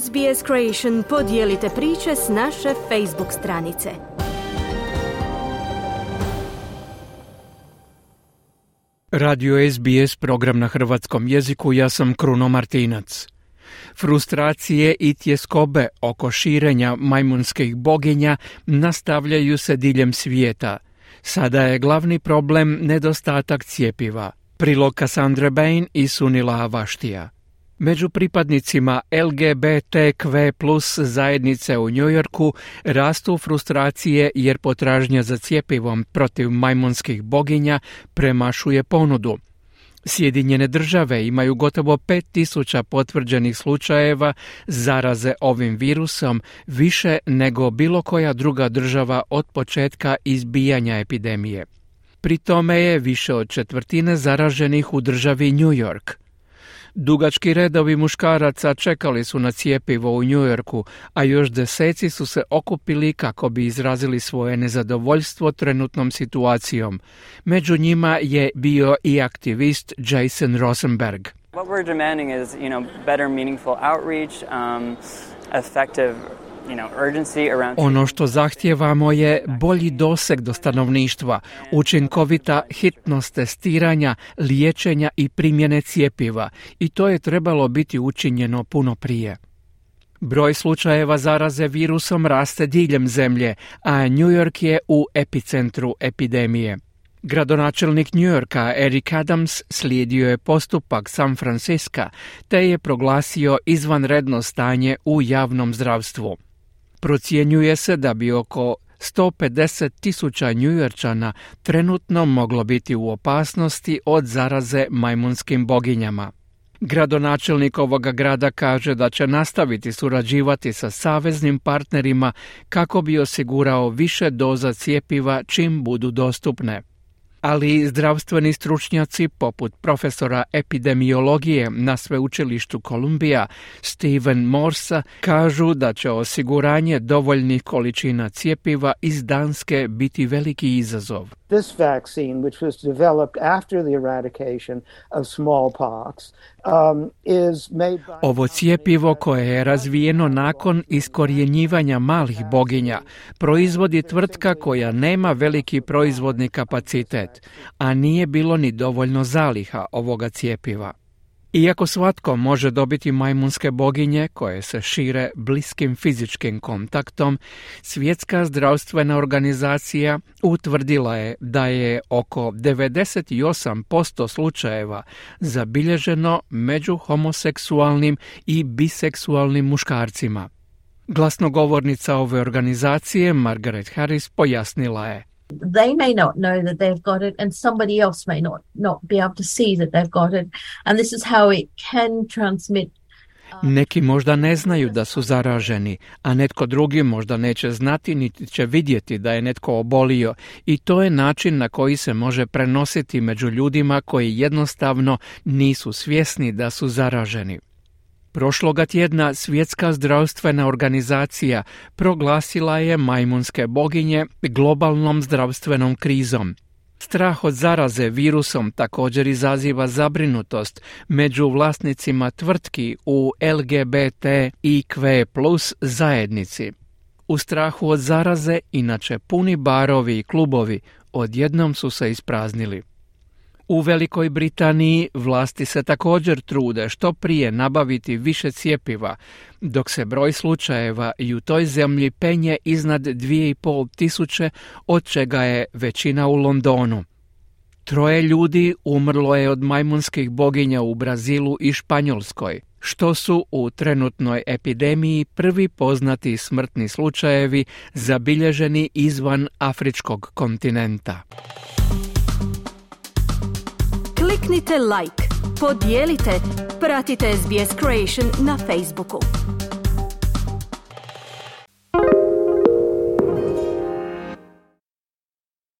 SBS Creation podijelite priče s naše Facebook stranice. Radio SBS program na hrvatskom jeziku, ja sam Kruno Martinac. Frustracije i tjeskobe oko širenja majmunskih boginja nastavljaju se diljem svijeta. Sada je glavni problem nedostatak cijepiva. Prilog Cassandra Bain i Sunila Avaštija. Među pripadnicima LGBTQ plus zajednice u Njujorku rastu frustracije jer potražnja za cijepivom protiv majmunskih boginja premašuje ponudu. Sjedinjene države imaju gotovo 5000 potvrđenih slučajeva zaraze ovim virusom više nego bilo koja druga država od početka izbijanja epidemije. Pri tome je više od četvrtine zaraženih u državi New York. Dugački redovi muškaraca čekali su na cijepivo u Njujorku, a još deseci su se okupili kako bi izrazili svoje nezadovoljstvo trenutnom situacijom. Među njima je bio i aktivist Jason Rosenberg. What we're demanding is, you know, better meaningful outreach, um, effective ono što zahtijevamo je bolji doseg do stanovništva, učinkovita hitnost testiranja, liječenja i primjene cijepiva i to je trebalo biti učinjeno puno prije. Broj slučajeva zaraze virusom raste diljem zemlje, a New York je u epicentru epidemije. Gradonačelnik New Yorka Eric Adams slijedio je postupak San Francisca te je proglasio izvanredno stanje u javnom zdravstvu. Procjenjuje se da bi oko 150 tisuća njujorčana trenutno moglo biti u opasnosti od zaraze majmunskim boginjama. Gradonačelnik ovoga grada kaže da će nastaviti surađivati sa saveznim partnerima kako bi osigurao više doza cijepiva čim budu dostupne ali zdravstveni stručnjaci poput profesora epidemiologije na sveučilištu Kolumbija Steven Morsa kažu da će osiguranje dovoljnih količina cijepiva iz Danske biti veliki izazov. This vaccine, which was developed after the eradication of smallpox, um, is made by... Ovo cijepivo koje je razvijeno nakon iskorjenjivanja malih boginja proizvodi tvrtka koja nema veliki proizvodni kapacitet, a nije bilo ni dovoljno zaliha ovoga cijepiva. Iako svatko može dobiti majmunske boginje koje se šire bliskim fizičkim kontaktom, Svjetska zdravstvena organizacija utvrdila je da je oko 98% slučajeva zabilježeno među homoseksualnim i biseksualnim muškarcima. Glasnogovornica ove organizacije Margaret Harris pojasnila je they may not know that they've got it and somebody else may not not be able to see that they've got it and this is how it can transmit neki možda ne znaju da su zaraženi, a netko drugi možda neće znati niti će vidjeti da je netko obolio i to je način na koji se može prenositi među ljudima koji jednostavno nisu svjesni da su zaraženi. Prošloga tjedna Svjetska zdravstvena organizacija proglasila je majmunske boginje globalnom zdravstvenom krizom. Strah od zaraze virusom također izaziva zabrinutost među vlasnicima tvrtki u LGBT i plus zajednici. U strahu od zaraze inače puni barovi i klubovi odjednom su se ispraznili. U Velikoj Britaniji vlasti se također trude što prije nabaviti više cijepiva, dok se broj slučajeva i u toj zemlji penje iznad 2,5 tisuće, od čega je većina u Londonu. Troje ljudi umrlo je od majmunskih boginja u Brazilu i Španjolskoj, što su u trenutnoj epidemiji prvi poznati smrtni slučajevi zabilježeni izvan afričkog kontinenta. Kliknite like, podijelite, pratite SBS Creation na Facebooku.